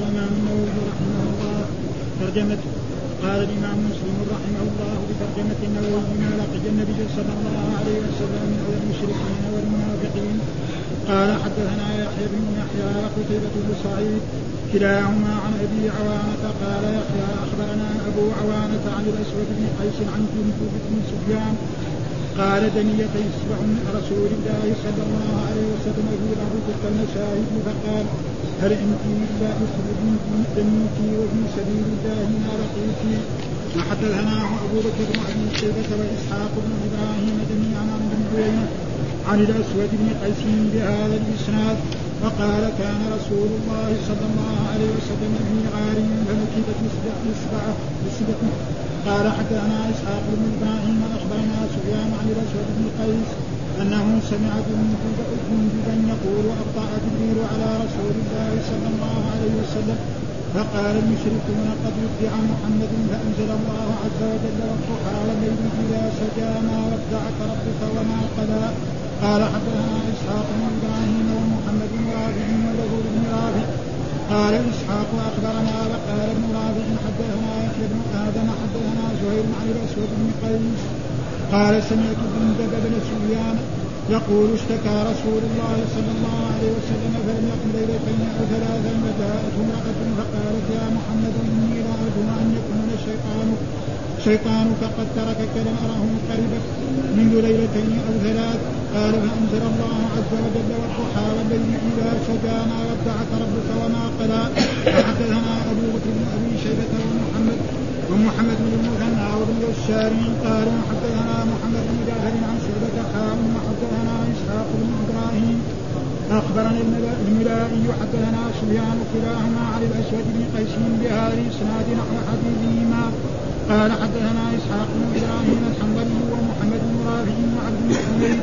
الإمام النووي رحمه الله. ترجمة قال الإمام مسلم رحمه الله بترجمة النووي ما لقي النبي صلى الله عليه وسلم من المشركين والمنافقين. قال حدثنا يحيى بن يحيى وقتيبة بن سعيد كلاهما عن أبي عوانة قال يحيى أخبرنا أبو عوانة عن الأسود بن قيس عن جندب بن سفيان قال دنية يسبع من رسول الله صلى الله عليه وسلم في بعض تلك المشاهد فقال هل أنت إلا مثل دنيتي وفي سبيل الله ما لقيت؟ وحدثناه أبو بكر بن أبي شيبة وإسحاق بن إبراهيم جميعا عن ابن عن الأسود بن قيس بهذا الإسناد. وقال كان رسول الله صلى الله عليه وسلم في غار فنكبت اصبعه اصبعه قال حدثنا إسحاق بن إبراهيم اخبرنا سفيان عن الأسود بن قيس أنه سمع جندبا يقول ابطا جبريل على رسول الله صلى الله عليه وسلم فقال المشركون قد ودع محمد فأنزل الله عز وجل والضحى والليل إذا سجى ما ودعك ربك وما قلى. قال حدثنا إسحاق بن إبراهيم ومحمد بن رافع وله بن رافع. قال إسحاق أخبرنا وقال ابن رافع حدثنا يحيى بن آدم حدثنا زهير عن الأسود بن قيس. قال سمعت جندب بن سفيان يقول اشتكى رسول الله صلى الله عليه وسلم فلم يقم ليلتين أو ثلاثا فجاءته امرأة فقالت يا محمد إني لا ارجو أن يكون الشيطان شيطانك قد تركك لم اره قربك منذ ليلتين أو ثلاث. قال فأنزل الله عز وجل والضحى والليل اذا سجى ما ودعك ربك وما قلى. فحدثنا أبو بكر بن أبي شيبة ومحمد ومحمد بن المثنى وابن بشار قال حدثنا محمد بن جعفر عن شعبة حاء وحدثنا إسحاق بن إبراهيم. أخبرنا الملائي حدثنا سفيان كلاهما عن الأسود بن قيس بهذا الاسناد نحو حديثهما. قال حدثنا إسحاق بن إبراهيم الحنظلي ومحمد بن رافع وعبد بن حميد.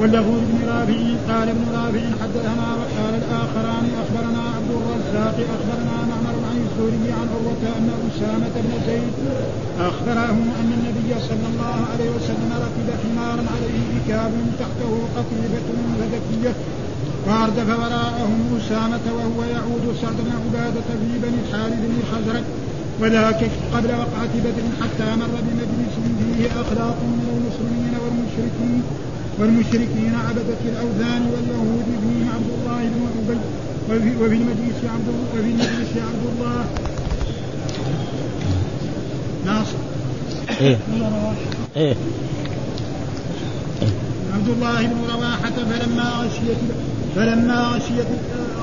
واللفظ بن رافع قال ابن رافع حدثنا وقال الآخران أخبرنا عبد الرزاق أخبرنا معمر عن الزهري عن عروه أن أسامة بن زيد اخبره أن النبي صلى الله عليه وسلم ركب حمارا عليه ركاب تحته قطيفه فذكيه واردف وراءهم أسامة وهو يعود سعد بن عبادة في بني الحارث بن الخزرج وذاك قبل وقعة بدر حتى مر بمجلس فيه أخلاق من المسلمين والمشركين والمشركين عبدة الأوثان واليهود فيهم عبد الله بن أبي وفي, وفي المجلس عبد وفي المجلس عبد الله. ناصر. إيه. إيه. عبد الله بن رواحة فلما غشيت فلما غشيت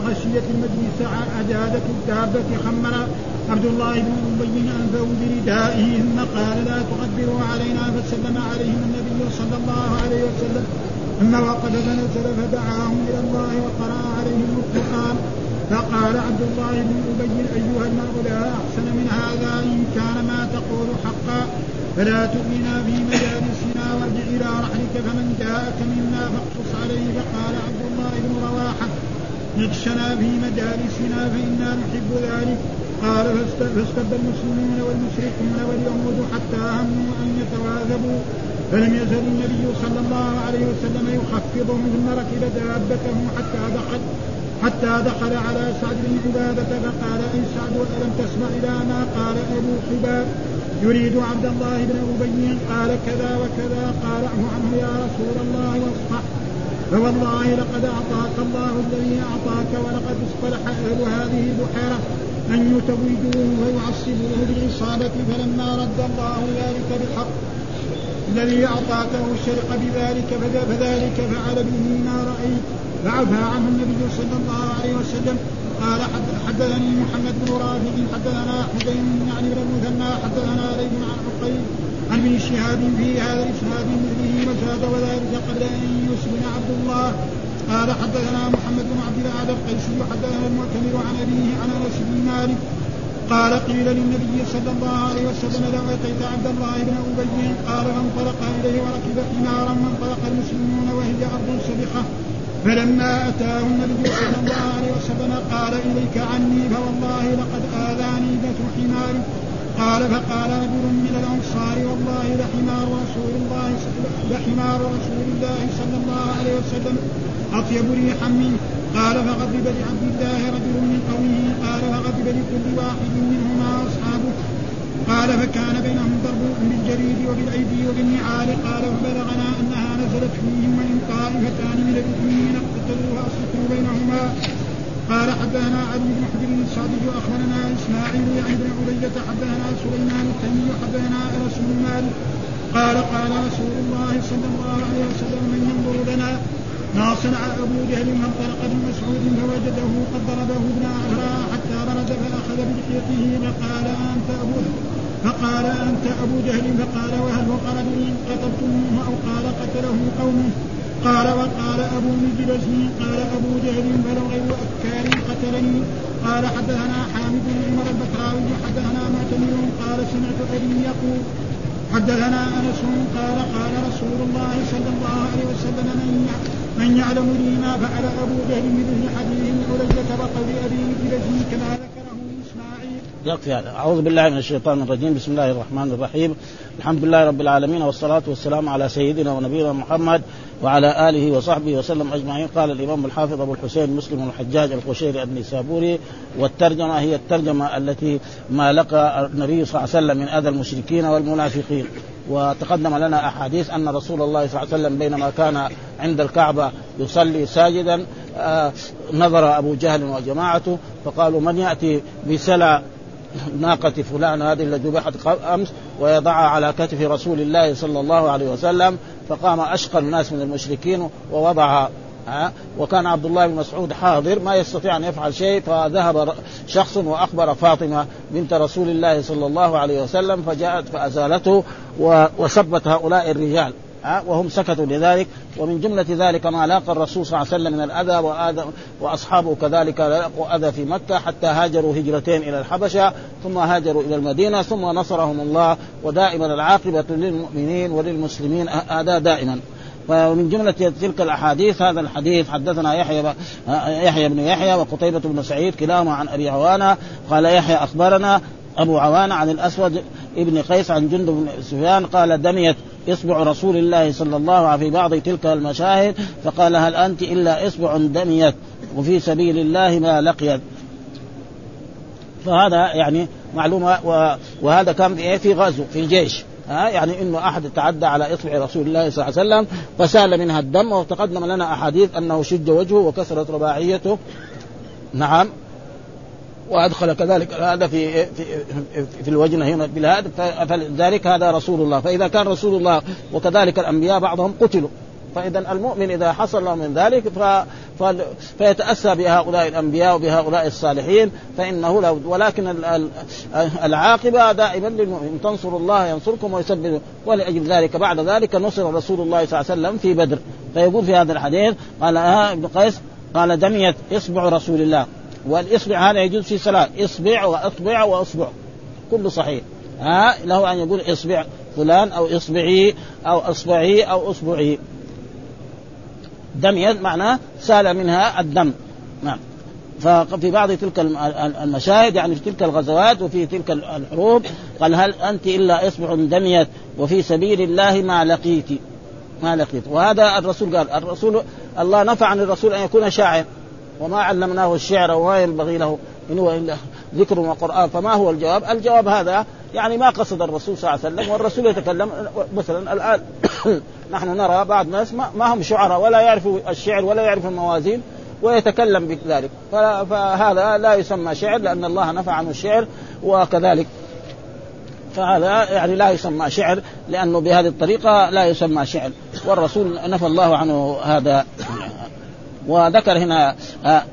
غشيت المجلس أجادت الدابة خمر. عبد الله بن أبي أنفه بردائه ثم قال لا تقدروا علينا فسلم عليهم النبي صلى الله عليه وسلم. ثم وقف فنزل فدعاهم إلى الله وقرأ عليهم القرآن. فقال عبد الله بن أبي أيها المرء لا أحسن من هذا إن كان ما تقول حقا. فلا تؤمنا في مجالسنا وارجع إلى رحلك فمن جاءك منا فاقصص عليه. فقال عبد الله بن رواحة نقشنا في مجالسنا فإنا نحب ذلك. قال فاستب المسلمون والمشركون واليهود حتى هموا أن يتواذبوا. فلم يزل النبي صلى الله عليه وسلم يخفضهم ثم ركب دابته حتى دخل حتى دخل على سعد بن عبادة فقال أي سعد ألم تسمع إلى ما قال أبو حباب؟ يريد عبد الله بن أبي قال كذا وكذا قال عنه يا رسول الله واصفح. فوالله لقد أعطاك الله الذي أعطاك ولقد اصطلح أهل هذه البحيرة أن يتوجوه ويعصبوه بالإصابة فلما رد الله ذلك بالحق الذي أعطاكه الشرق بذلك فذلك فعل به ما رأيت. فعفى عنه النبي صلى الله عليه وسلم. قال حدثني محمد بن رافع حدثنا حسين بن علي بن المثنى حدثنا ليث عن عقيل عن ابن شهاب في هذا الإسناد مثله وزاد وذلك قبل أن يسلم عبد الله. قال حدثنا محمد بن عبد الأعلى القيسي حدثنا المعتمر عن أبيه عن أنس بن مالك قال قيل للنبي صلى الله عليه وسلم لو اتيت عبد الله بن أبي قال فانطلق إليه وركب حمارا وانطلق المسلمون وهي أرض سبخه فلما أتاه النبي صلى الله عليه وسلم قال إليك عني فوالله لقد آذاني بث حمار. قال فقال رجل من الأنصار والله لحمار رسول الله لحمار رسول الله صلى الله عليه وسلم. أطيب ريحا منه قال فغضب لعبد الله رجل من قومه قال فغضب لكل واحد منهما اصحابه قال فكان بينهم ضرب بالجريد وبالأيدي وبالنعال قال فبلغنا أنها نزلت فيهم وإن طائفتان من المؤمنين اقتتلوا فاصلحوا بينهما. قال حدثنا علي بن حجر الصادق واخبرنا إسماعيل يعني بن عبيدة حدثنا سليمان التيمي حدثنا بن مالك قال قال رسول الله صلى الله عليه وسلم من ينظر لنا ما صنع ابو جهل فانطلق ابن مسعود فوجده قد ضربه ابن اعرى حتى برد فأخذ بلحيته فقال أنت أبو فقال أنت أبو جهل. فقال وهل وقر به قتلتموه أو قال قتله قومه؟ قال وقال أبو مجلس قال أبو جهل فلو غير أفكار قتلني. قال حدثنا حامد بن عمر البكراوي. حدثنا معتمر قال سمعت أبي يقول. حدثنا أنس قال قال رسول الله صلى الله عليه وسلم من من يعلم لي ما فعل أبو جهل بمثل حديث علية وقول أبي مجلس كما. يكفي هذا. أعوذ بالله من الشيطان الرجيم. بسم الله الرحمن الرحيم. الحمد لله رب العالمين والصلاة والسلام على سيدنا ونبينا محمد وعلى آله وصحبه وسلم أجمعين. قال الإمام الحافظ أبو الحسين مسلم الحجاج القشيري النسابوري والترجمة هي الترجمة التي ما لقى النبي صلى الله عليه وسلم من أذى المشركين والمنافقين. وتقدم لنا أحاديث أن رسول الله صلى الله عليه وسلم بينما كان عند الكعبة يصلي ساجدا آه نظر أبو جهل وجماعته فقالوا من يأتي بسلع ناقة فلان هذه التي ذبحت أمس ويضعها على كتف رسول الله صلى الله عليه وسلم فقام أشقى الناس من المشركين ووضعها ها؟ وكان عبد الله بن مسعود حاضر ما يستطيع أن يفعل شيء فذهب شخص وأخبر فاطمة بنت رسول الله صلى الله عليه وسلم فجاءت فأزالته وسبت هؤلاء الرجال. وهم سكتوا لذلك. ومن جملة ذلك ما لاقى الرسول صلى الله عليه وسلم من الأذى وآذى وأصحابه كذلك لاقوا أذى في مكة حتى هاجروا هجرتين إلى الحبشة ثم هاجروا إلى المدينة ثم نصرهم الله. ودائما العاقبة للمؤمنين وللمسلمين هذا دائما. ومن جملة تلك الأحاديث هذا الحديث حدثنا يحيى يحيى بن يحيى وقتيبة بن سعيد كلاهما عن أبي عوانة. قال يحيى أخبرنا أبو عوانة عن الأسود ابن قيس عن جند بن سفيان قال دميت إصبع رسول الله صلى الله عليه وسلم في بعض تلك المشاهد فقال هل أنت إلا إصبع دميت وفي سبيل الله ما لقيت؟ فهذا يعني معلومة وهذا كان في في غزو في الجيش. ها؟ يعني إنه أحد تعدى على إصبع رسول الله صلى الله عليه وسلم فسال منها الدم وتقدم لنا أحاديث أنه شج وجهه وكسرت رباعيته. نعم. وأدخل كذلك هذا في في في الوجنة هنا بالهاد فلذلك هذا رسول الله. فإذا كان رسول الله وكذلك الأنبياء بعضهم قتلوا. فإذا المؤمن إذا حصل له من ذلك ف... فيتأسى بهؤلاء الأنبياء وبهؤلاء الصالحين فإنه لا ولكن العاقبة دائما للمؤمن. تنصروا الله ينصركم ويثبت ولأجل ذلك بعد ذلك نصر رسول الله صلى الله عليه وسلم في بدر. فيقول في هذا الحديث قال آه ابن قيس قال دميت إصبع رسول الله. والإصبع هذا يجوز في صلاة. إصبع وأصبع وأصبع. كله صحيح. ها؟ له أن يقول إصبع فلان أو إصبعي أو أصبعي أو أصبعي. دم معناه سال منها الدم. نعم. ففي بعض تلك المشاهد يعني في تلك الغزوات وفي تلك الحروب قال هل أنت إلا إصبع دميت وفي سبيل الله ما لقيت؟ ما لقيت. وهذا الرسول قال الرسول الله نفع عن الرسول أن يكون شاعر. وما علمناه الشعر وما ينبغي له إن هو إلا ذكر وقرآن فما هو الجواب؟ الجواب هذا يعني ما قصد الرسول صلى الله عليه وسلم والرسول يتكلم مثلا الآن. نحن نرى بعض الناس ما هم شعراء ولا يعرفوا الشعر ولا يعرفوا الموازين ويتكلم بذلك. فهذا لا يسمى شعر لأن الله نفى عنه الشعر وكذلك. فهذا يعني لا يسمى شعر لأنه بهذه الطريقة لا يسمى شعر والرسول نفى الله عنه هذا. وذكر هنا آه،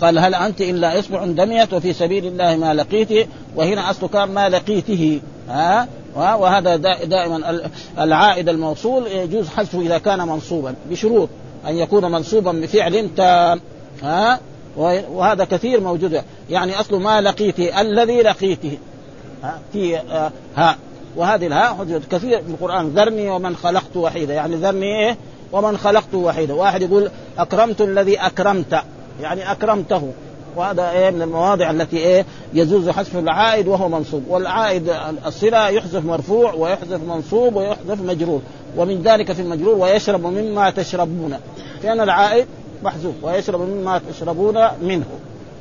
قال هل أنت إلا إصبع دميت وفي سبيل الله ما لقيت وهنا اصله كان ما لقيته. ها وهذا دائما العائد الموصول يجوز حذفه إذا كان منصوبا بشروط أن يكون منصوبا بفعل تام. ها وهذا كثير موجود يعني اصله ما لقيته الذي لقيته ها في آه، ها. وهذه الهاء كثير في القرآن ذرني ومن خلقت وحيدا. يعني ذرني إيه؟ ومن خلقته وحيدا. واحد يقول أكرمت الذي أكرمت يعني أكرمته. وهذا إيه؟ من المواضع التي إيه؟ يجوز حذف العائد وهو منصوب. والعائد الصلة يحذف مرفوع ويحذف منصوب ويحذف مجرور. ومن ذلك في المجرور ويشرب مما تشربون. كان العائد محذوف ويشرب مما تشربون منه.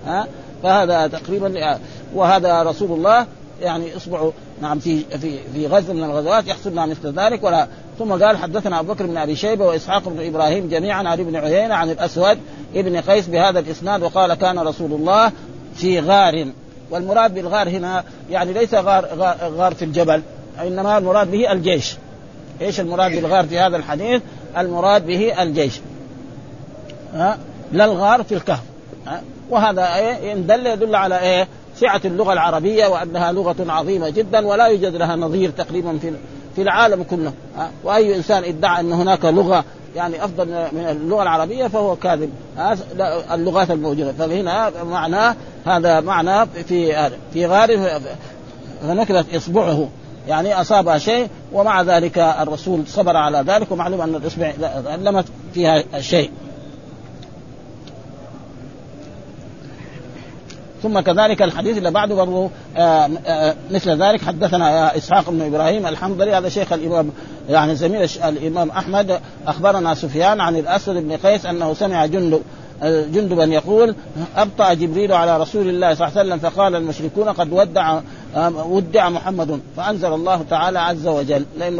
ها؟ فهذا تقريبا وهذا رسول الله يعني اصبعوا نعم في في في غزو من الغزوات يحصلنا مثل ذلك ولا ثم قال حدثنا أبو بكر بن أبي شيبة وإسحاق بن إبراهيم جميعا عن ابن عيينة عن الأسود ابن قيس بهذا الإسناد وقال كان رسول الله في غار والمراد بالغار هنا يعني ليس غار غار, غار في الجبل إنما المراد به الجيش إيش المراد بالغار في هذا الحديث؟ المراد به الجيش ها لا الغار في الكهف ها؟ وهذا إيه دل يدل على إيه؟ سعة اللغة العربية وأنها لغة عظيمة جدا ولا يوجد لها نظير تقريبا في في العالم كله. وأي إنسان ادعى أن هناك لغة يعني أفضل من اللغة العربية فهو كاذب. اللغات الموجودة. فهنا معناه هذا معناه في في غار فنكبت إصبعه. يعني أصاب شيء ومع ذلك الرسول صبر على ذلك ومعلوم أن الإصبع لمت فيها شيء. ثم كذلك الحديث اللي بعده برضه آه، آه، مثل ذلك. حدثنا إسحاق بن إبراهيم الحنظلي هذا شيخ الإمام يعني زميل الإمام أحمد. أخبرنا سفيان عن الأسود بن قيس أنه سمع جندب آه، جندبا يقول أبطأ جبريل على رسول الله صلى الله عليه وسلم فقال المشركون قد ودع ودع محمد فأنزل الله تعالى عز وجل. لأن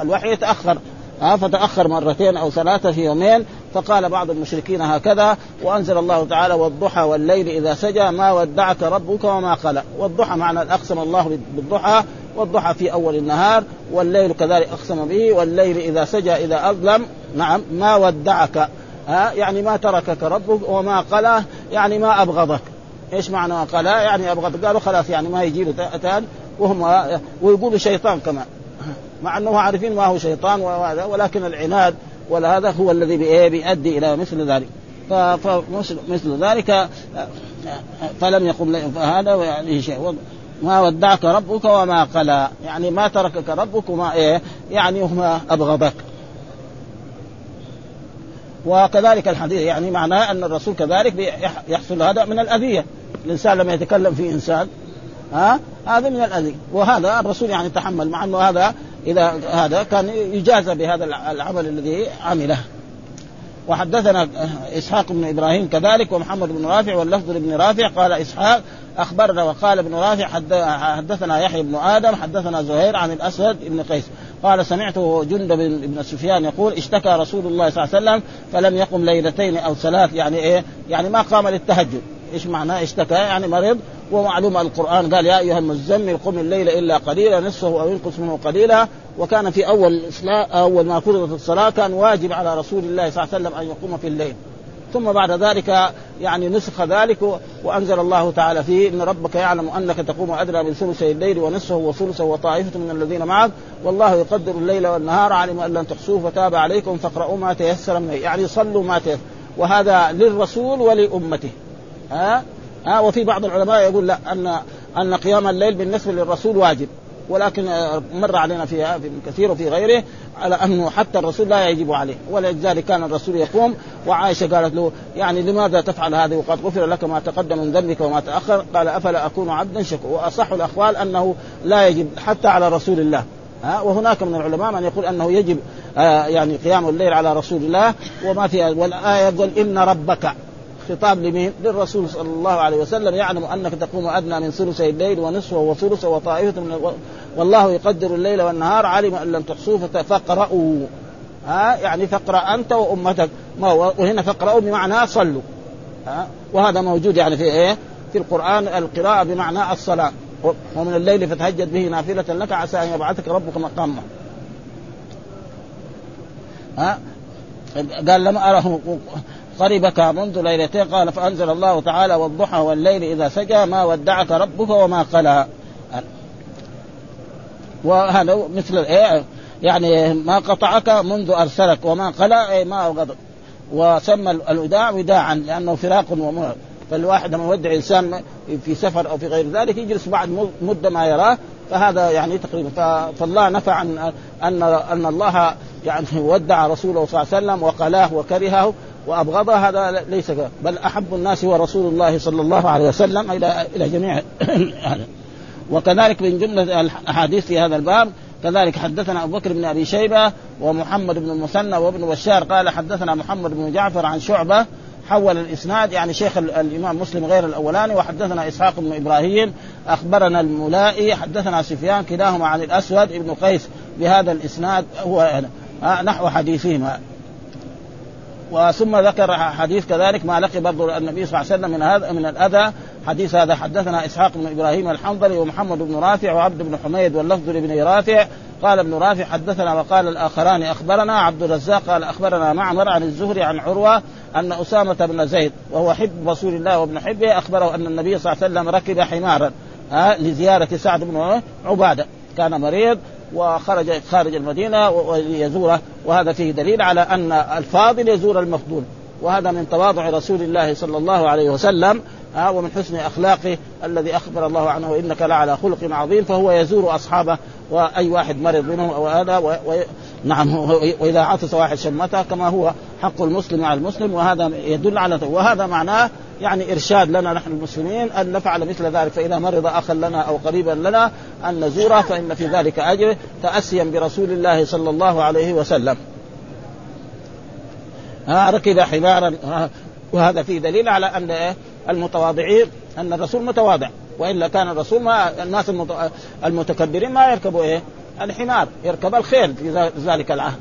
الوحي يتأخر فتأخر مرتين أو ثلاثة في يومين فقال بعض المشركين هكذا وأنزل الله تعالى والضحى والليل إذا سجى ما ودعك ربك وما قلى. والضحى معنى أقسم الله بالضحى والضحى في أول النهار والليل كذلك أقسم به والليل إذا سجى إذا أظلم. نعم ما ودعك. ها يعني ما تركك ربك وما قلى يعني ما أبغضك. إيش معنى قلى؟ يعني ابغضك قالوا خلاص يعني ما يجي له تان وهم ويقولوا شيطان كمان مع أنه عارفين ما هو شيطان ولكن العناد ولا هذا هو الذي بيؤدي إلى مثل ذلك. فمثل ذلك فلم يقم فهذا يعني شيء. ما ودعك ربك وما قلى. يعني ما تركك ربك وما إيه؟ يعني هما أبغضك. وكذلك الحديث يعني معناه أن الرسول كذلك يحصل هذا من الأذية. الإنسان لما يتكلم في إنسان ها؟ هذا من الأذية. وهذا الرسول يعني تحمل مع أنه هذا إذا هذا كان يجازى بهذا العمل الذي عمله. وحدثنا إسحاق بن إبراهيم كذلك ومحمد بن رافع واللفظ لابن رافع قال إسحاق أخبرنا وقال ابن رافع حدثنا يحيى بن آدم حدثنا زهير عن الأسود بن قيس. قال سمعت جندب بن سفيان يقول اشتكى رسول الله صلى الله عليه وسلم فلم يقم ليلتين أو ثلاث. يعني إيه؟ يعني ما قام للتهجد. إيش معناه اشتكى؟ يعني مريض ومعلوم القرآن قال يا أيها المزمل قم الليل إلا قليلا نصفه أو ينقص منه قليلا وكان في أول أول ما فرضت الصلاة كان واجب على رسول الله صلى الله عليه وسلم أن يقوم في الليل. ثم بعد ذلك يعني نسخ ذلك وأنزل الله تعالى فيه إن ربك يعلم أنك تقوم أدنى من ثلثي الليل ونصفه وثلثه وطائفة من الذين معك. والله يقدر الليل والنهار. علم أن لن تحصوه فتاب عليكم فاقرؤوا ما تيسر منه يعني صلوا ما تيسر. وهذا للرسول ولأمته. ها؟ ها وفي بعض العلماء يقول لا أن أن قيام الليل بالنسبة للرسول واجب. ولكن مر علينا في كثير وفي غيره على أنه حتى الرسول لا يجب عليه. ولذلك كان الرسول يقوم وعائشة قالت له يعني لماذا تفعل هذا وقد غفر لك ما تقدم من ذنبك وما تأخر؟ قال أفلا أكون عبدا شكورا. وأصح الأقوال أنه لا يجب حتى على رسول الله. ها وهناك من العلماء من يقول أنه يجب آه يعني قيام الليل على رسول الله. وما في والآية يقول إن ربك خطاب لمين؟ للرسول صلى الله عليه وسلم. يعلم أنك تقوم أدنى من ثلثي الليل ونصفه وثلثه وطائفة من والله يقدر الليل والنهار. علم أن لم تحصوه فاقرأوا ها؟ يعني فاقرأ أنت وأمتك. ما وهنا فاقرأوا بمعنى صلوا. ها؟ وهذا موجود يعني في إيه؟ في القرآن القراءة بمعنى الصلاة. ومن الليل فتهجد به نافلة لك عسى أن يبعثك ربك مقاما. ها؟ قال لم أره قربك منذ ليلتين قال فأنزل الله تعالى والضحى والليل إذا سجى ما ودعك ربك وما قلى. وهذا مثل إيه؟ يعني ما قطعك منذ أرسلك وما قلى أي ما أغضب وسمى الوداع وداعا لأنه فراق ومرض فالواحد لما يودع إنسان في سفر أو في غير ذلك يجلس بعد مدة ما يراه. فهذا يعني تقريبا فالله نفى عن ان أن الله يعني ودع رسوله صلى الله عليه وسلم وقلاه وكرهه. وأبغضها هذا ليس بل أحب الناس هو رسول الله صلى الله عليه وسلم إلى إلى جميع وكذلك من جملة الأحاديث في هذا الباب كذلك حدثنا أبو بكر بن أبي شيبة ومحمد بن المثنى وابن بشار قال حدثنا محمد بن جعفر عن شعبة حول الإسناد يعني شيخ الإمام مسلم غير الأولاني وحدثنا إسحاق بن إبراهيم أخبرنا الملائي حدثنا سفيان كلاهما عن الأسود ابن قيس بهذا الإسناد هو نحو حديثهما. وثم ذكر حديث كذلك ما لقي برضه النبي صلى الله عليه وسلم من هذا من الأذى. حديث هذا حدثنا إسحاق بن إبراهيم الحنظلي ومحمد بن رافع وعبد بن حميد واللفظ لابن رافع. قال ابن رافع حدثنا وقال الآخران أخبرنا. عبد الرزاق قال أخبرنا معمر عن الزهري عن عروة أن أسامة بن زيد وهو حب رسول الله وابن حبه أخبره أن النبي صلى الله عليه وسلم ركب حمارا لزيارة سعد بن عبادة. كان مريض وخرج خارج المدينة ليزوره. وهذا فيه دليل على أن الفاضل يزور المفضول. وهذا من تواضع رسول الله صلى الله عليه وسلم ها ومن حسن أخلاقه الذي أخبر الله عنه وانك لعلى خلق عظيم فهو يزور أصحابه وأي واحد مرض منهم أو هذا و... و... نعم وإذا عطس واحد شمته كما هو حق المسلم على المسلم وهذا يدل على وهذا معناه يعني إرشاد لنا نحن المسلمين أن نفعل مثل ذلك. فإذا مرض اخا لنا أو قريبا لنا أن نزوره فإن في ذلك أجر تأسيا برسول الله صلى الله عليه وسلم. ها ركب حمارا وهذا فيه دليل على أن المتواضعين أن الرسول متواضع. وإلا كان الرسول ما الناس المتكبرين ما يركبوا إيه؟ الحمار يركب الخيل في ذلك العهد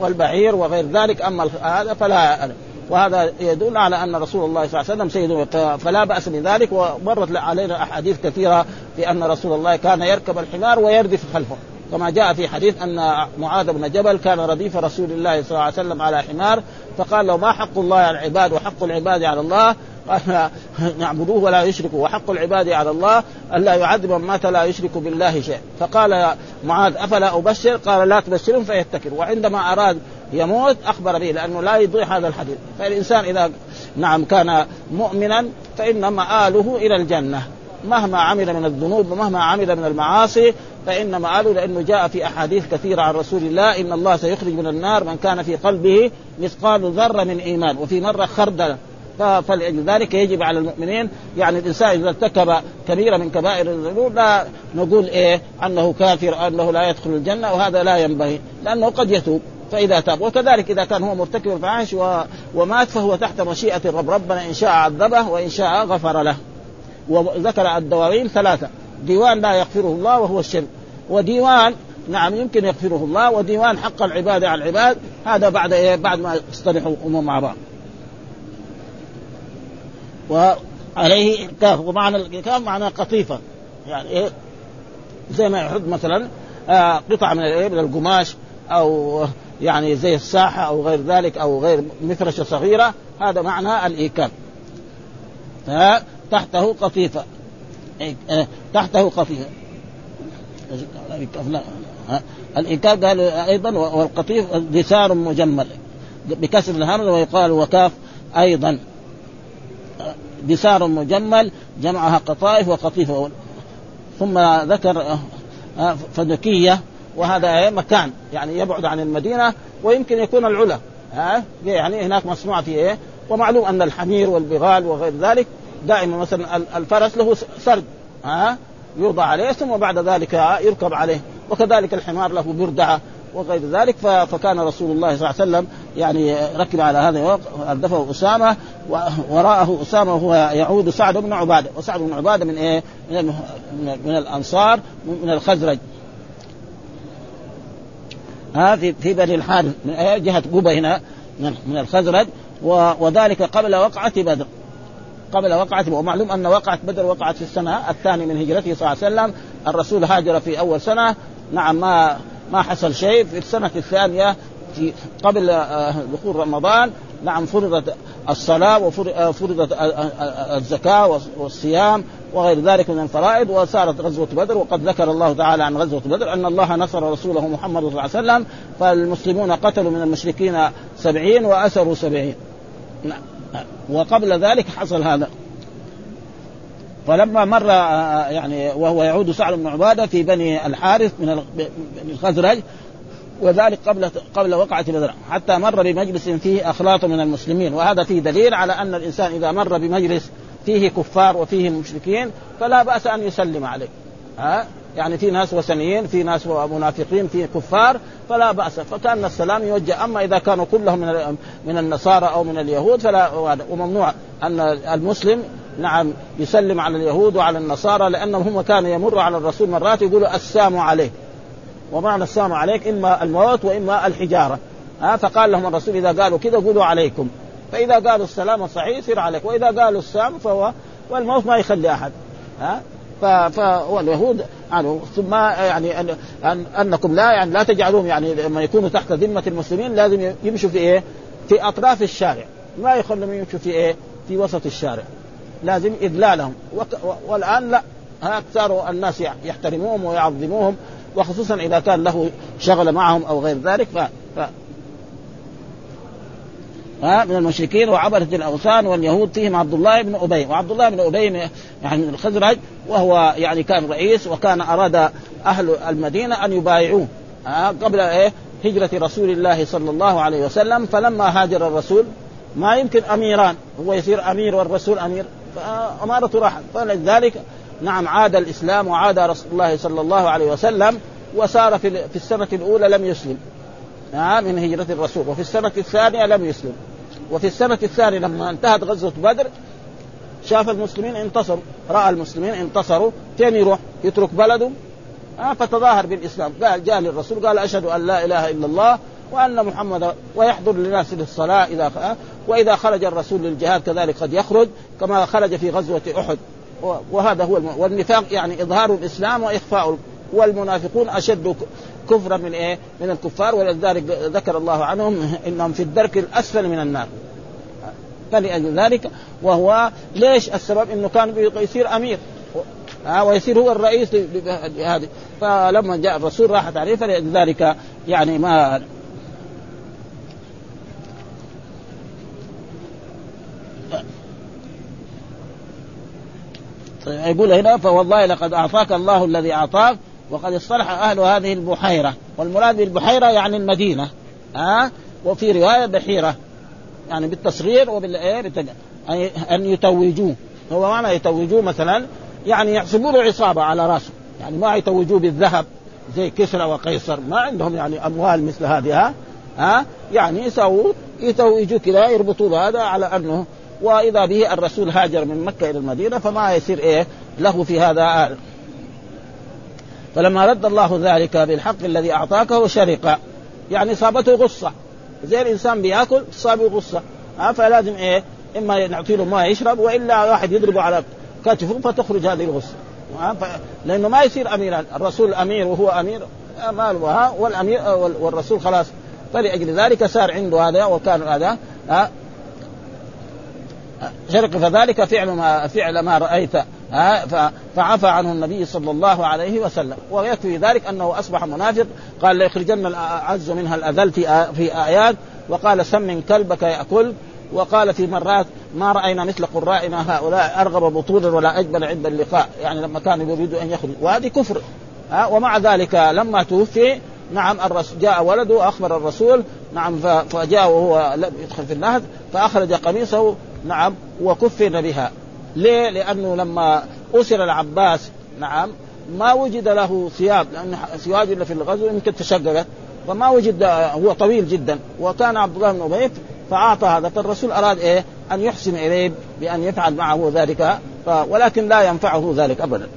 والبعير وغير ذلك. أما هذا فلا وهذا يدل على أن رسول الله صلى الله عليه وسلم سيد فلا بأس بذلك. ومرت علينا أحاديث كثيرة في أن رسول الله كان يركب الحمار ويردف خلفه. كما جاء في حديث أن معاذ بن جبل كان رديف رسول الله صلى الله عليه وسلم على حمار فقال له ما حق الله على العباد وحق العباد على الله؟ نعبدوه ولا يشركوا. وحق العباد على الله ألا يعذب من مات لا يشرك بالله شيء فقال معاذ أفلا أبشر؟ قال لا تبشرهم فيتكل وعندما أراد يموت أخبر به لأنه لا يضيع هذا الحديث. فالإنسان إذا نعم كان مؤمنا فان مآله إلى الجنة. مهما عمل من الذنوب ومهما عمل من المعاصي فإن مآله لأنه جاء في أحاديث كثيرة عن رسول الله إن الله سيخرج من النار من كان في قلبه مثقال ذرة من إيمان. وفي مرة فلذلك يجب على المؤمنين يعني الإنسان إذا ارتكب كبيرة من كبائر الذنوب لا نقول إيه أنه كافر أنه لا يدخل الجنة وهذا لا ينبغي لأنه قد يتوب فإذا تاب. وكذلك إذا كان هو مرتكب الفاحش. ومات فهو تحت مشيئة الرب. ربنا إن شاء عذبه وإن شاء غفر له. وذكر الدواوين ثلاثة. ديوان لا يغفره الله وهو الشرك. وديوان نعم يمكن يغفره الله وديوان حق العباد على العباد. هذا بعد إيه بعد ما يصطلحوا مع بعض. وعليه كاف ومعنى الكاف معناه قطيفة. يعني إيه؟ زي ما يحط مثلا آه قطعه من الإيه؟ من القماش أو يعني زي الساحة أو غير ذلك أو غير مفرشة صغيرة. هذا معنى الايكاف تحته قطيفة. آه، تحته قطيفة. الإيكاف قال أيضا والقطيف دثار مجمل بكسر الهمزة ويقال وكاف أيضا. دثار مجمل جمعها قطائف وقطيفة ثم ذكر آه، فدكية وهذا مكان يعني يبعد عن المدينة ويمكن يكون العلا. يعني هناك مصنوع في إيه؟ ومعلوم أن الحمير والبغال وغير ذلك دائما مثلا الفرس له سرد ها؟ يوضع عليه ثم بعد ذلك يركب عليه. وكذلك الحمار له بردعه وغير ذلك فكان رسول الله صلى الله عليه وسلم يعني ركب على هذا أردفه أسامة وراءه أسامة وهو يعود سعد بن عبادة. وسعد بن عبادة من إيه؟ من الأنصار من الخزرج. ها في بني الحارث من إيه؟ جهة قبة هنا من الخزرج. وذلك قبل وقعة بدر. قبل وقعة ومعلوم أن وقعة بدر وقعت في السنة الثانية من هجرته صلى الله عليه وسلم. الرسول هاجر في أول سنة. نعم ما ما حصل شيء في السنة الثانية في قبل آه، دخول رمضان. نعم فرضت الصلاة وفرضت آه، الزكاة والصيام وغير ذلك من الفرائض. وصارت غزوة بدر وقد ذكر الله تعالى عن غزوة بدر أن الله نصر رسوله محمد صلى الله عليه وسلم فالمسلمون قتلوا من المشركين سبعين وأسروا سبعين. نعم. وقبل ذلك حصل هذا. فلما مر يعني وهو يعود سعد بن عبادة في بني الحارث من الخزرج وذلك قبل قبل وقعة بدر حتى مر بمجلس فيه أخلاط من المسلمين. وهذا فيه دليل على أن الإنسان إذا مر بمجلس فيه كفار وفيه مشركين فلا بأس أن يسلم عليه. ها؟ يعني في ناس وثنيين في ناس منافقين في كفار فلا بأس. فكأن السلام يوجه. أما إذا كانوا كلهم من من النصارى أو من اليهود فلا وممنوع أن المسلم نعم يسلم على اليهود وعلى النصارى لأنهم هم كانوا يمر على الرسول مرات يقولوا السلام عليه ومعنى السلام عليك إما الموت وإما الحجارة. ها؟ فقال لهم الرسول إذا قالوا كذا قولوا عليكم. فإذا قالوا السلام الصحيح يصير عليك. وإذا قالوا السلام فهو والموت ما يخلي أحد. ها؟ فاليهود يعني ثم يعني أن, أن أنكم لا يعني لا تجعلوهم يعني لما يكونوا تحت ذمة المسلمين لازم يمشوا في إيه؟ في أطراف الشارع. ما يخلهم يمشوا في إيه؟ في وسط الشارع. لازم إذلالهم. والآن لا. أكثر الناس يحترموهم ويعظموهم وخصوصا إذا كان له شغل معهم أو غير ذلك ف... ف... ها من المشركين وعبدة الأوثان واليهود فيهم عبد الله بن أبي. وعبد الله بن أبي يعني من الخزرج وهو يعني كان رئيس وكان أراد أهل المدينة أن يبايعوه. قبل إيه؟ هجرة رسول الله صلى الله عليه وسلم. فلما هاجر الرسول ما يمكن أميران هو يصير أمير والرسول أمير. فأمارته راحت فلذلك نعم عاد الإسلام وعاد رسول الله صلى الله عليه وسلم وصار في السنة الأولى لم يسلم. من هجرة الرسول. وفي السنة الثانية لم يسلم. وفي السنة الثانية لما انتهت غزوة بدر شاف المسلمين انتصروا رأى المسلمين انتصروا فين يروح يترك بلده. آه فتظاهر بالإسلام. قال جاء للرسول قال أشهد أن لا إله إلا الله وأن محمد ويحضر للناس للصلاة إذا آه وإذا خرج الرسول للجهاد كذلك قد يخرج كما خرج في غزوة أحد. وهذا هو الم... والنفاق يعني إظهار الإسلام وإخفاء والمنافقون أشد كفرا من إيه؟ من الكفار ولذلك ذكر الله عنهم إنهم في الدرك الأسفل من النار. فلأجل ذلك وهو ليش السبب إنه كان يصير أمير ويصير هو الرئيس لهذه فلما جاء الرسول راحت عليه فلذلك يعني ما يقول هنا فوالله لقد أعطاك الله الذي أعطاك وقد اصطلح أهل هذه البحيرة. والمراد بالبحيرة يعني المدينة. ها؟ أه؟ وفي رواية بحيرة. يعني بالتصغير وبالإيه؟ أن يتوجوه. هو معنى يتوجوه مثلا. يعني يحسبوا له عصابه على رأسه. يعني ما يتوجوه بالذهب. زي كسرى وقيصر. ما عندهم يعني أموال مثل هذه ها؟ ها؟ يعني يسووا يتوجوا كذا يربطوا هذا على أنه وإذا به الرسول هاجر من مكة إلى المدينة فما يصير إيه؟ له في هذا فلما رد الله ذلك بالحق الذي أعطاكه شرق يعني صابته غصة. زي الإنسان بيأكل صابه غصة. ها فلازم إيه؟ إما نعطي له مويه يشرب وإلا واحد يضربه على كتفه فتخرج هذه الغصة. لأنه ما يصير أميرا. الرسول امير وهو أمير. ما والأمير والرسول خلاص. فلأجل ذلك صار عنده هذا وكان هذا. شرق. فذلك فعل ما فعل ما رأيت. فعفى عنه النبي صلى الله عليه وسلم. ويكفي ذلك أنه أصبح منافق. قال ليخرجن الأعز منها الأذل في في آيات. وقال سمن كلبك يأكل. وقال في مرات ما رأينا مثل قرائنا هؤلاء أرغب بطولا ولا اجبل عند اللقاء. يعني لما كانوا يريدوا أن يخرج. وهذه كفر. ها ومع ذلك لما توفي نعم الرسول جاء ولده وأخبر الرسول. نعم فجاء وهو يدخل في النهد فأخرج قميصه. نعم وكفن بها. ليه؟ لأنه لما أسر العباس نعم ما وجد له ثياب لأن ثياب الا في الغزو يمكن تشققت فما وجد هو طويل جدا وكان عبد الله بن ابي فأعطى هذا فالرسول أراد إيه؟ أن يحسن إليه بأن يفعل معه ذلك ولكن لا ينفعه ذلك ابدا.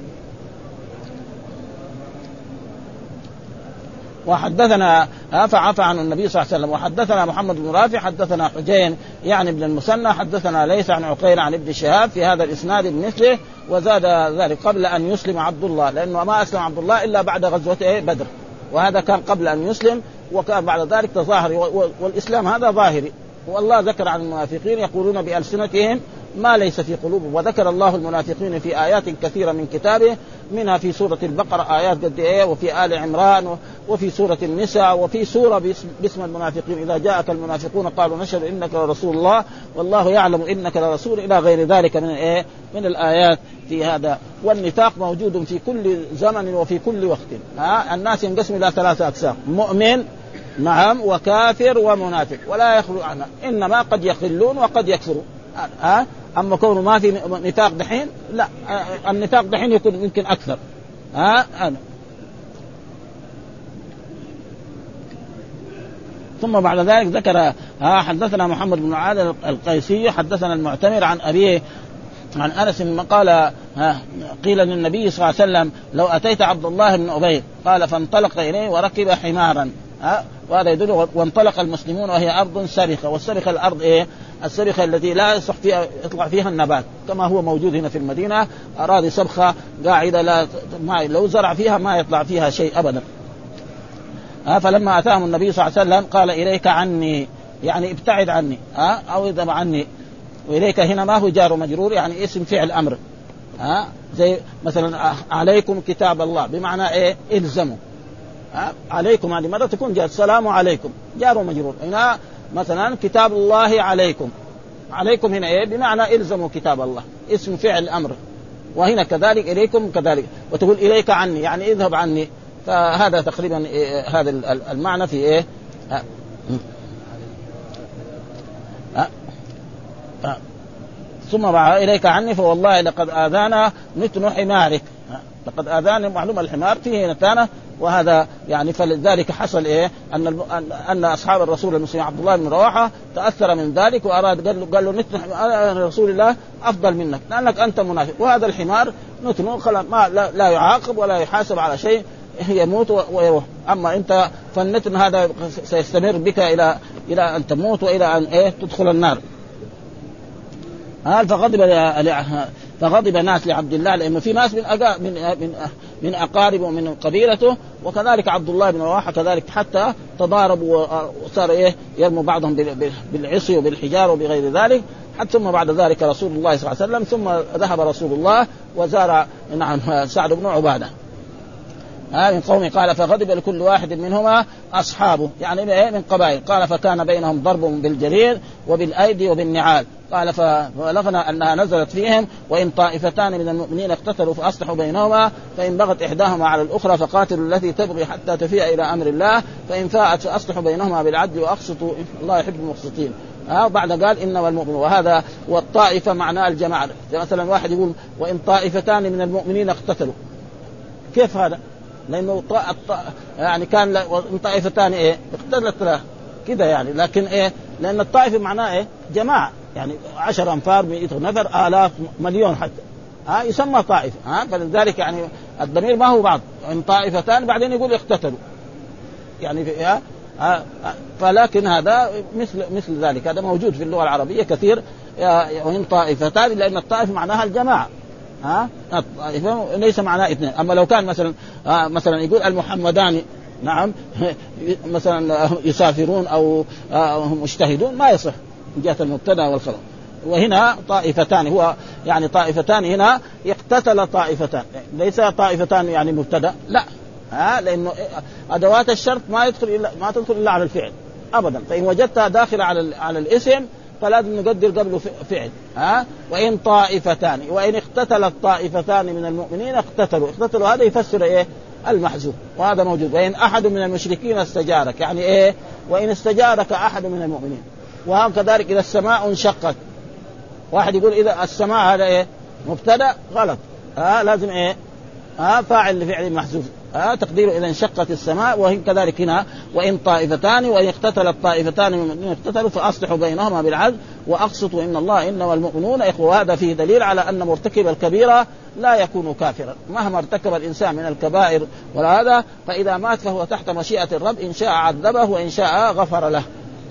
وحدثنا فعفى عن النبي صلى الله عليه وسلم. وحدثنا محمد بن رافع حدثنا حجين يعني ابن المثنى حدثنا ليس عن عقيل عن ابن شهاب في هذا الإسناد بمثله وزاد ذلك قبل أن يسلم عبد الله لأنه ما أسلم عبد الله إلا بعد غزوة إيه؟ بدر. وهذا كان قبل أن يسلم وكان بعد ذلك تظاهر والإسلام هذا ظاهري. والله ذكر عن المنافقين يقولون بألسنتهم ما ليس في قلوبهم وذكر الله المنافقين في آيات كثيرة من كتابه منها في سورة البقرة آيات قد إيه وفي آل عمران وفي سورة النساء وفي سورة باسم المنافقين. إذا جاءك المنافقون قالوا نشهد إنك لرسول الله والله يعلم إنك لرسول إلى غير ذلك من إيه من الآيات في هذا. والنفاق موجود في كل زمن وفي كل وقت. ها؟ الناس ينقسم إلى ثلاثة أقسام. مؤمن نعم وكافر ومنافق. ولا يخلو عنها. إنما قد يخلون وقد يكفرون. ها؟ أما كونه ما في نفاق دحين لا النفاق دحين يكون يمكن أكثر ها أه؟ ثم بعد ذلك ذكر ها حدثنا محمد بن عاد القيسي حدثنا المعتمر عن أبيه عن أنس قال قيل للنبي صلى الله عليه وسلم لو أتيت عبد الله بن أبي قال فانطلق إليه وركب حمارا ها وهذا يدل وانطلق المسلمون وهي أرض سرخه والسرخه الأرض إيه؟ السرخه التي لا يصح فيها يطلع فيها النبات كما هو موجود هنا في المدينة أراضي سبخة قاعدة لا ما لو زرع فيها ما يطلع فيها شيء ابدا. ها فلما أتاهم النبي صلى الله عليه وسلم قال إليك عني يعني ابتعد عني ها أو اذهب عني. وإليك هنا ما هو جار مجرور يعني اسم فعل أمر. ها زي مثلا عليكم كتاب الله بمعنى إيه؟ إلزموا. عليكم هذه مره تكون جار؟ السلام عليكم جار مجرور. هنا مثلا كتاب الله عليكم. عليكم هنا إيه؟ بمعنى إلزموا كتاب الله. اسم فعل أمر. وهنا كذلك إليكم كذلك. وتقول إليك عني يعني اذهب عني. فهذا تقريبا إيه هذا المعنى في إيه؟ ها. ها. ها. ثم بعد إليك عني فوالله لقد آذانا نتن حمارك. لقد اذانا معلوم الحمار فيه نتانه وهذا يعني فلذلك حصل إيه؟ أن ان أصحاب الرسول المسلم عبد الله بن رواحة تأثر من ذلك واراد قال له قال له نتن رسول الله أفضل منك لأنك أنت منافق. وهذا الحمار نتنه خلاص ما لا, لا يعاقب ولا يحاسب على شيء يموت ويروح. أما أنت فالنتن هذا سيستمر بك إلى إلى أن تموت وإلى أن إيه؟ تدخل النار. هل فغضب فغضب ناس لعبد الله لأنه في ناس من من من من اقاربه ومن قبيلته وكذلك عبد الله بن رواحة كذلك حتى تضاربوا وصار إيه يرموا بعضهم بالعصي وبالحجار وبغير ذلك حتى ثم بعد ذلك رسول الله صلى الله عليه وسلم ثم ذهب رسول الله وزار نعم سعد بن عبادة. ها من قومه قال فغضب لكل واحد منهما أصحابه يعني إيه من قبائل. قال فكان بينهم ضرب بالجرير وبالأيدي وبالنعال. قال فبلغنا أنها نزلت فيهم وإن طائفتان من المؤمنين اقتتلوا فأصلحوا بينهما فإن بغت إحداهما على الأخرى فقاتلوا التي تبغي حتى تفيء إلى أمر الله فإن فاءت فأصلحوا بينهما بالعدل وأقسطوا الله يحب المقسطين. ها بعد قال إنما المؤمن وهذا والطائفه معناه الجماعة. مثلا واحد يقول وإن طائفتان من المؤمنين اقتتلوا. كيف هذا؟ لأنه طا... طا... يعني كان طائفتان إيه؟ اقتتلت كذا يعني. لكن إيه؟ لأن الطائفة معناه إيه؟ جماعة. يعني عشر أنفار 100 نفر آلاف مليون حتى. ها يسمى طائفة. ها فلذلك يعني الضمير ما هو بعض إن طائفتان بعدين يقول اقتتلوا. يعني في ها فلكن هذا مثل مثل ذلك. هذا موجود في اللغة العربية كثير. وإن طائفتان لأن الطائفة معناها الجماعة. ها الطائفة ليس معناه اثنين. أما لو كان مثلا آه مثلا يقول المحمدان نعم مثلا يسافرون أو آه مجتهدون ما يصح. من جهة المبتدأ والخبر وهنا طائفتان هو يعني طائفتان هنا اقتتل طائفتان. ليس طائفتان يعني مبتدأ لا. ها؟ لأنه أدوات الشرط ما يدخل الا ما تدخل إلا على الفعل. ابدا. فإن وجدتها داخله على على الاسم فلازم نقدر قبله فعل. ها؟ وإن طائفتان وإن اقتتلت طائفتان من المؤمنين اقتتلوا. اقتتلوا هذا يفسر إيه؟ المحذوف وهذا موجود. وإن أحد من المشركين استجارك يعني إيه؟ وإن استجارك أحد من المؤمنين. وكذلك إذا السماء انشقت. واحد يقول إذا السماء هذا إيه؟ مبتدأ غلط. ها لازم إيه؟ ها فاعل لفعل محذوف. ها تقديره إذا انشقت السماء وهي كذلك هنا. وإن طائفتان وإن اقتتلت طائفتان من اقتتلوا فأصلحوا بينهما بالعدل. وأقسطوا إن الله إنما المؤمنون إخوة. وهذا فيه دليل على أن مرتكب الكبيرة لا يكون كافرا. مهما ارتكب الإنسان من الكبائر وهذا فإذا مات فهو تحت مشيئة الرب. إن شاء عذبه وإن شاء غفر له.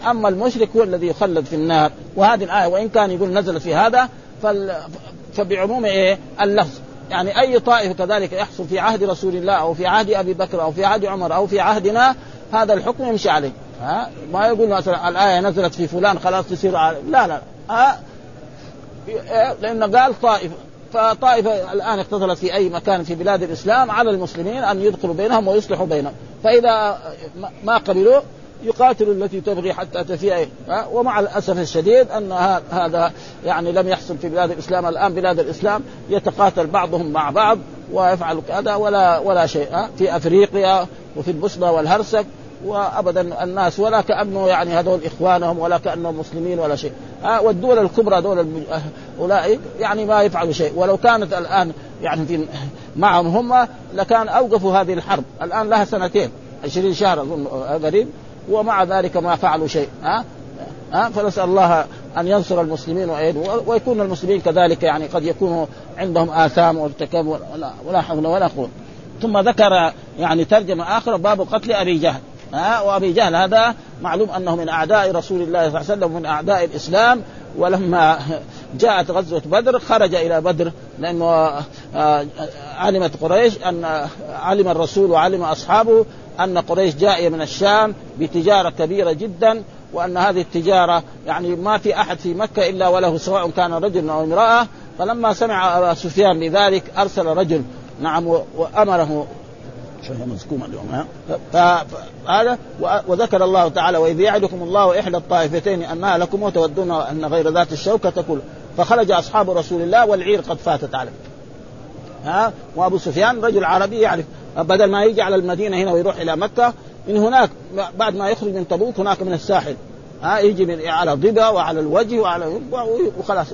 أما المشرك هو الذي يخلد في النار. وهذه الآية وإن كان يقول نزل في هذا فال... فبعموم إيه؟ اللفظ. يعني أي طائفة كذلك يحصل في عهد رسول الله أو في عهد أبي بكر أو في عهد عمر أو في عهدنا هذا الحكم يمشي عليه. ها؟ ما يقول مثلا الآية نزلت في فلان خلاص تصير لا لا. ها؟ لأن قال طائفة. فطائفة الآن اقتتلت في أي مكان في بلاد الإسلام على المسلمين أن يدخلوا بينهم ويصلحوا بينهم. فإذا ما قبلوا يقاتل التي تبغي حتى تفيء ومع الأسف الشديد أن هذا يعني لم يحصل في بلاد الإسلام الآن. بلاد الإسلام يتقاتل بعضهم مع بعض ويفعل كذا ولا ولا شيء في أفريقيا وفي البوسنة والهرسك وابدا الناس ولا كأنه يعني هذول إخوانهم ولا كأنهم مسلمين ولا شيء والدول الكبرى دول أولئك يعني ما يفعلوا شيء. ولو كانت الآن يعني في معهم هم لكان أوقفوا هذه الحرب. الآن لها سنتين 20 شهر أظن قريب. ومع ذلك ما فعلوا شيء. ها؟ ها؟ فنسأل الله أن ينصر المسلمين ويكون المسلمين كذلك يعني قد يكونوا عندهم آثام وارتكاب ولا, حول ولا قوة. ثم ذكر يعني ترجمة أخرى باب قتل أبي جهل. ها؟ وأبي جهل هذا معلوم أنه من أعداء رسول الله صلى الله عليه وسلم ومن أعداء الإسلام. ولما جاءت غزوة بدر خرج إلى بدر لأنه آه، علمت قريش أن علم الرسول وعلم أصحابه أن قريش جاء من الشام بتجارة كبيرة جدا وأن هذه التجارة يعني ما في أحد في مكة إلا وله سواء كان رجل أو امرأة. فلما سمع أبا سفيان بذلك أرسل رجل نعم وأمره. شوية مزكومه اليوم ها؟ فهذا وذكر الله تعالى وإذ يعدكم الله إحدى الطائفتين انها لكم وتودون أن غير ذات الشوكة تكون فخرج أصحاب رسول الله والعير قد فاتت عليه. ها؟ وأبو سفيان رجل عربي يعرف. بدل ما يجي على المدينة هنا ويروح إلى مكة من هناك بعد ما يخرج من تبوك هناك من الساحل. ها يجي من على ضبا وعلى الوجه وعلى وخلاص.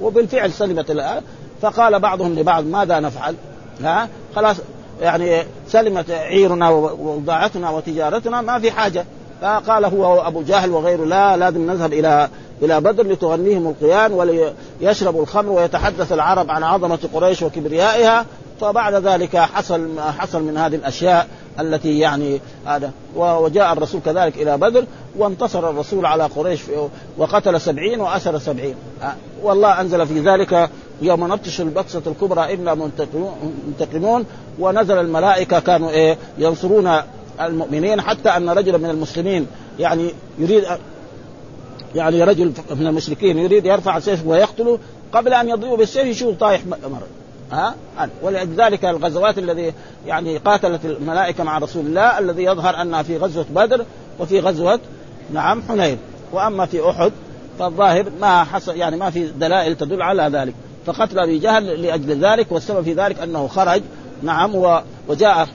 وبالفعل سلمت الآن. فقال بعضهم لبعض ماذا نفعل؟ ها خلاص يعني سلمت عيرنا وبضاعتنا وتجارتنا ما في حاجة. فقال هو ابو جهل وغيره لا لازم نذهب إلى إلى بدر لتغنيهم القيان وليشربوا الخمر ويتحدث العرب عن عظمة قريش وكبريائها. فبعد ذلك حصل ما حصل من هذه الأشياء التي يعني هذا وجاء الرسول كذلك إلى بدر وانتصر الرسول على قريش وقتل سبعين وأسر سبعين. والله أنزل في ذلك يوم نبطش البطشة الكبرى إنا منتقمون ونزل الملائكة كانوا إيه ينصرون المؤمنين حتى أن رجلا من المسلمين يعني يريد يعني رجل من المشركين يريد يرفع سيفه ويقتله قبل أن يضربه بالسيف يشوف طايح مر ها؟ ولذلك الغزوات الذي يعني قاتلت الملائكة مع رسول الله الذي يظهر أنها في غزوة بدر وفي غزوة نعم حنين. وأما في أحد فالظاهر ما حصل يعني ما في دلائل تدل على ذلك. فقتل أبي جهل لأجل ذلك والسبب في ذلك أنه خرج نعم وجاء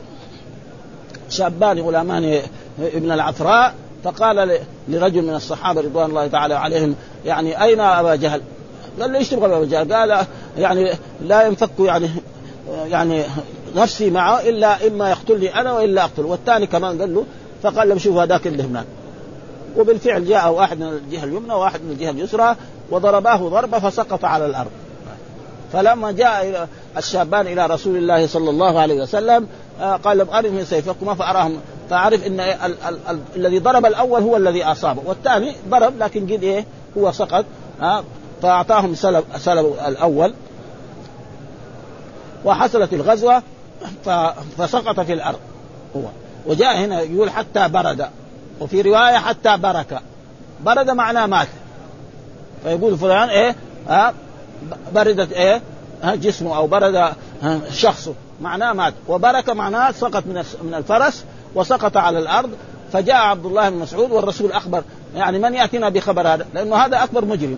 شابان غلامان ابن العفراء فقال لرجل من الصحابة رضوان الله تعالى عليهم يعني أين أبا جهل؟ قال له إيش تبغى ابا جهل؟ قال يعني لا ينفك يعني يعني نفسي معه إلا إما يقتلني أنا وإلا اقتل والثاني كمان قال له فقال له شوف هذاك اللي هناك. وبالفعل جاء واحد من الجهة اليمنى وواحد من الجهة اليسرى وضرباه ضربة فسقط على الأرض. فلما جاء الشابان إلى رسول الله صلى الله عليه وسلم آه، قال لهم أرني سيفكما فأراهم. فعرف إن ال- ال- ال- الذي ضرب الأول هو الذي أصابه والثاني ضرب لكن قد إيه هو سقط. ها فأعطاهم سلب سلب الأول وحصلت الغزوة فسقط في الأرض هو. وجاء هنا يقول حتى برد وفي رواية حتى برك. برد معناه مات. فيقول فلان إيه؟ ها؟ بردت إيه؟ ها؟ جسمه أو برد شخصه. معناه مات. وبرك معناه سقط من من الفرس وسقط على الأرض. فجاء عبد الله بن مسعود والرسول أخبر يعني من يأتينا بخبر هذا؟ لأنه هذا أكبر مجرم.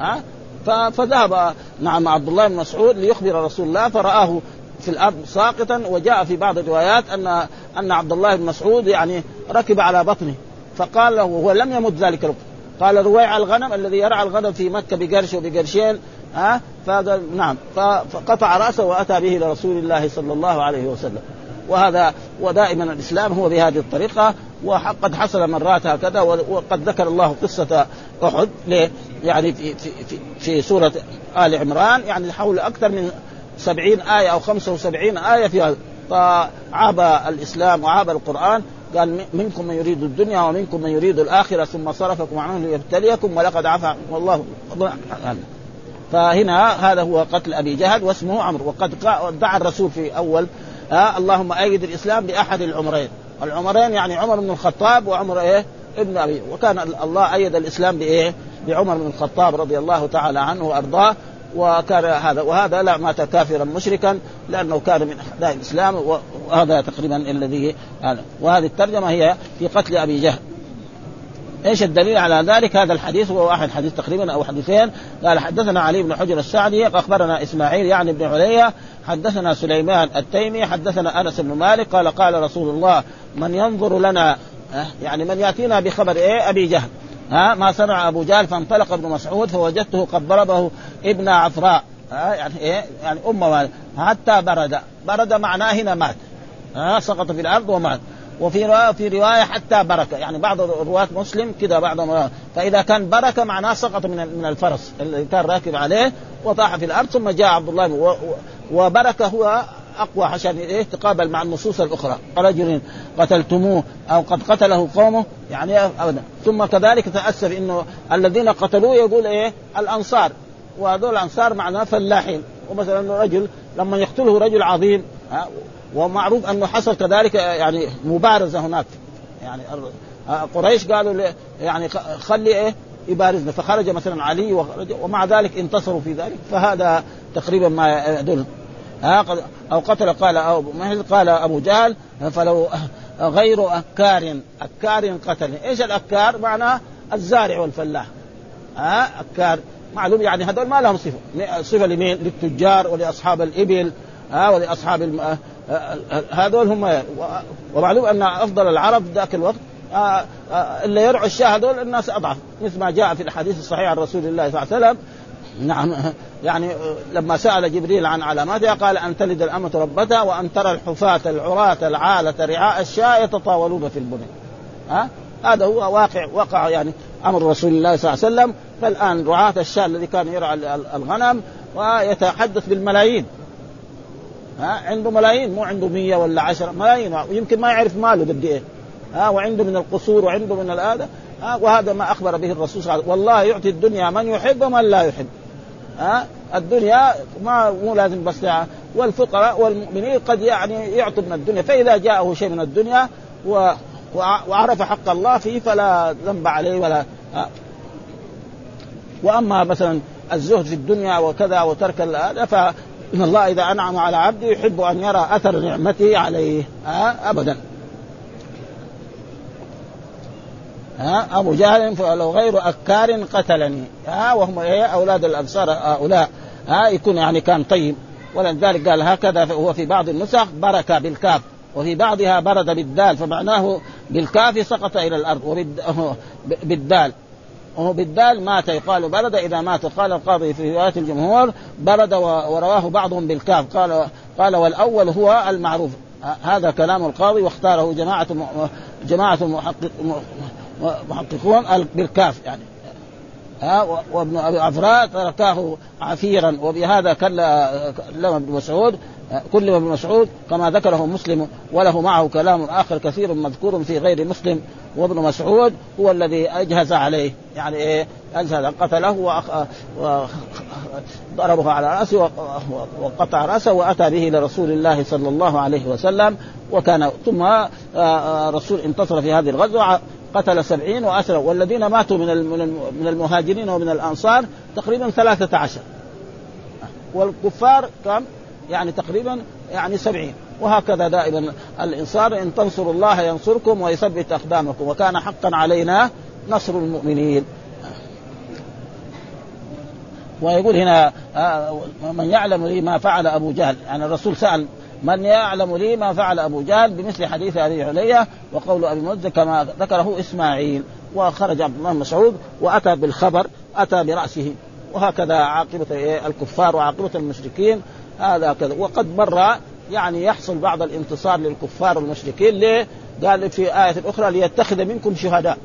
ها؟ فذهب نعم عبد الله بن مسعود ليخبر رسول الله فرآه في الأرض ساقطا وجاء في بعض الروايات ان أن عبد الله بن مسعود يعني ركب على بطنه فقال له وهو لم يمت ذلك الوقت. قال رويع الغنم الذي يرعى الغنم في مكة بقرش وبقرشين ها؟ فقال نعم. فقطع رأسه وأتى به إلى رسول الله صلى الله عليه وسلم. وهذا ودائما الإسلام هو بهذه الطريقة وقد حصل مرات هكذا وقد ذكر الله قصة أحد. ليه؟ يعني في في في, سورة آل عمران يعني حول أكثر من سبعين آية أو خمسة وسبعين آية في هذا فعاب الإسلام وعاب القرآن قال منكم من يريد الدنيا ومنكم من يريد الآخرة ثم صرفكم عنه ليبتليكم ولقد عفا والله فهنا هذا هو قتل أبي جهل واسمه عمرو. وقد دعا الرسول في أول ها اللهم أيد الإسلام بأحد العمرين. العمرين يعني عمر بن الخطاب وعمر إيه؟ ابن أبي. وكان الله أيد الإسلام بإيه؟ بعمر بن الخطاب رضي الله تعالى عنه وأرضاه وكان هذا وهذا لا مات كافرا مشركا لأنه كان من اعداء الإسلام وهذا تقريبا الذي هذا. وهذه الترجمة هي في قتل أبي جهل. إيش الدليل على ذلك؟ هذا الحديث هو واحد حديث تقريبا أو حديثين. قال حدثنا علي بن حجر السعدي أخبرنا إسماعيل يعني بن عليا حدثنا سليمان التيمي حدثنا أنس بن مالك قال قال رسول الله من ينظر لنا يعني من يأتينا بخبر إيه؟ أبي جهل. ها ما صنع أبو جهل فانطلق ابن مسعود فوجدته قد ضربه ابن عفراء. ها يعني إيه؟ يعني امه حتى برد. برد معناه هنا مات. ها سقط في الأرض ومات. وفي رواية في رواية حتى بركة يعني بعض رواة مسلم كذا بعض فإذا كان بركة معناه سقط من من الفرس. اللي كان راكب عليه وطاح في الأرض ثم جاء عبد الله وبركة هو أقوى عشان إيه؟ تقابل مع النصوص الأخرى. رجل قتلتموه أو قد قتله قومه يعني أبدا. ثم كذلك تاسف إنه الذين قتلوه يقول إيه؟ الأنصار. وهذول الأنصار معناه فلاحين. ومثلا رجل لما يقتله رجل عظيم ومعروف أنه حصل كذلك يعني مبارزة هناك. يعني قريش قالوا يعني خلي إيه؟ يبارزنا. فخرج مثلا علي ومع ذلك انتصروا في ذلك. فهذا تقريبا ما يدل. أو قتل قال أو قال أبو جهل فلو غير أكار أكار قتل. إيش الأكار؟ معناه الزارع والفلاح. ها أكار. معلوم يعني هذول ما لهم صفة. صفة لمين؟ للتجار ولأصحاب الإبل. ها ولأصحاب الم... هذول هم. ومعلوم أن أفضل العرب ذاك الوقت اللي يرعوا الشاة هذول الناس أضعف. مثل ما جاء في الحديث الصحيح عن رسول الله صلى الله عليه وسلم نعم. يعني لما سأل جبريل عن علاماتها قال أن تلد الأمة ربتها وأن ترى الحفاة العراة العالة رعاء الشاة يتطاولون في البنى ها؟ هذا هو واقع وقع يعني أمر رسول الله صلى الله عليه وسلم. فالآن رعاة الشاة الذي كان يرعى الغنم ويتحدث بالملايين. ها؟ عنده ملايين مو عنده مية ولا عشرة ملايين. ويمكن ما يعرف ماله قد إيه. ها؟ وعنده من القصور وعنده من هذا وهذا ما أخبر به الرسول صلى الله عليه وسلم. والله يعطي الدنيا من يحب ومن لا يحب. ها؟ الدنيا ما مو لازم بس والفقراء والمؤمنين قد يعني يعطوا من الدنيا. فإذا جاءه شيء من الدنيا و وعرف حق الله فيه فلا ذنب عليه ولا وأما مثلا الزهد في الدنيا وكذا وترك هذا فإن الله إذا أنعم على عبده يحب أن يرى أثر نعمته عليه. ابدا. ها؟ أبو جهل فلو غير أكار قتلني. ها؟ وهم إيه؟ أولاد الانصار هؤلاء. ها؟ يكون يعني كان طيب. ولذلك قال هكذا هو في بعض النسخ بركه بالكاف. وفي بعضها برد بالدال فمعناه بالكاف سقط إلى الأرض وبالدال وهو بالدال. مات يقال برد. إذا مات قال القاضي في رواية الجمهور برد ورواه بعضهم بالكاف. قال قال والأول هو المعروف. هذا كلام القاضي واختاره جماعة جماعة محقق محققون بالكاف يعني. ها وابن أبي عفراء تركاه عفيرا وبهذا كلم ابن مسعود كلم ابن مسعود كما ذكره مسلم وله معه كلام آخر كثير مذكور في غير مسلم وابن مسعود هو الذي أجهز عليه يعني إيه أجهز قتله وضربه على رأسه وقطع رأسه وأتى به لرسول الله صلى الله عليه وسلم وكان ثم رسول انتصر في هذه الغزوة قتل سبعين وأسر والذين ماتوا من من المهاجرين ومن الأنصار تقريبا ثلاثة عشر. والكفار كم؟ يعني تقريبا يعني سبعين. وهكذا دائما الإنصار إن تنصروا الله ينصركم ويثبت أقدامكم. وكان حقا علينا نصر المؤمنين. ويقول هنا آه، من يعلم لي ما فعل أبو جهل. يعني الرسول سأل من يعلم لي ما فعل أبو جهل بمثل حديث أبي علية وقول أبي مزد كما ذكره إسماعيل. وخرج عبد الله مسعود وأتى بالخبر أتى برأسه. وهكذا عاقبة الكفار وعاقبة المشركين. هذا كذا. وقد مر يعني يحصل بعض الانتصار للكفار والمشركين ليه؟ قال في آية أخرى ليتخذ منكم شهداء.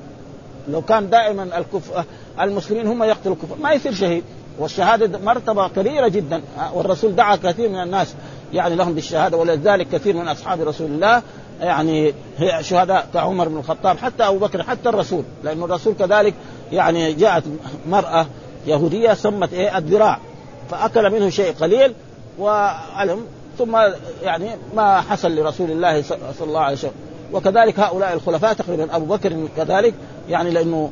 لو كان دائما الكف... المسلمين هم يقتلوا الكفار. ما يصير شهيد. والشهادة مرتبة كبيرة جدا. والرسول دعا كثير من الناس. يعني لهم بالشهادة ولذلك كثير من أصحاب رسول الله يعني هي شهداء كعمر بن الخطاب حتى أبو بكر حتى الرسول. لأنه الرسول كذلك يعني جاءت مرأة يهودية سمت إيه؟ الذراع. فأكل منه شيء قليل وعلم ثم يعني ما حصل لرسول الله صلى الله عليه وسلم. وكذلك هؤلاء الخلفاء تقريبا أبو بكر كذلك يعني لأنه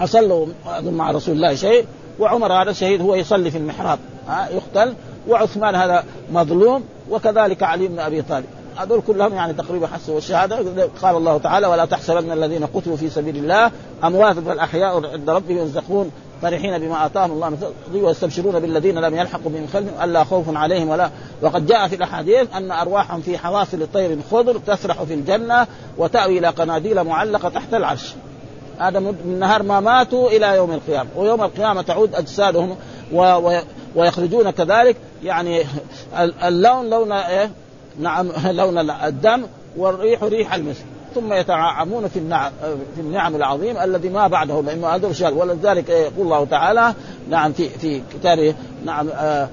حصل له مع رسول الله شيء وعمر هذا الشهيد هو يصلي في المحراب. ها يقتل وعثمان هذا مظلوم وكذلك علي بن أبي طالب. هذول كلهم يعني تقريبا حسوا الشهاده قال الله تعالى ولا تحسبن الذين قتلوا في سبيل الله اموات بل احياء عند ربهم يرزقون فرحين بما آتاهم الله من فضله. ويستبشرون بالذين لم يلحقوا بهم خلفهم ألا خوف عليهم ولا. وقد جاء في الأحاديث أن أرواحهم في حواصل طير خضر تسرح في الجنة وتأوي إلى قناديل معلقة تحت العرش. هذا من نهار ما ماتوا إلى يوم القيامة. ويوم القيامة تعود أجسادهم و... و... ويخرجون كذلك. يعني اللون لون إيه؟ نعم لون الدم والريح ريح المسك ثم يتعامون في النعم في النعم العظيم الذي ما بعده لأنه هذا رشال ولذلك يقول الله تعالى نعم في في كتابه نعم آه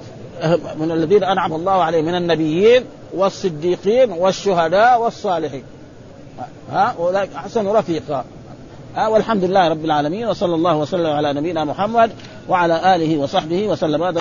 من الذين أنعم الله عليهم من النبيين والصديقين والشهداء والصالحين. ها أولئك أحسن رفيقا. والحمد لله رب العالمين وصلى الله وسلم على نبينا محمد وعلى آله وصحبه وسلم.